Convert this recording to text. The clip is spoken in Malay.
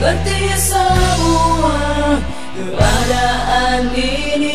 berarti semua keadaan ini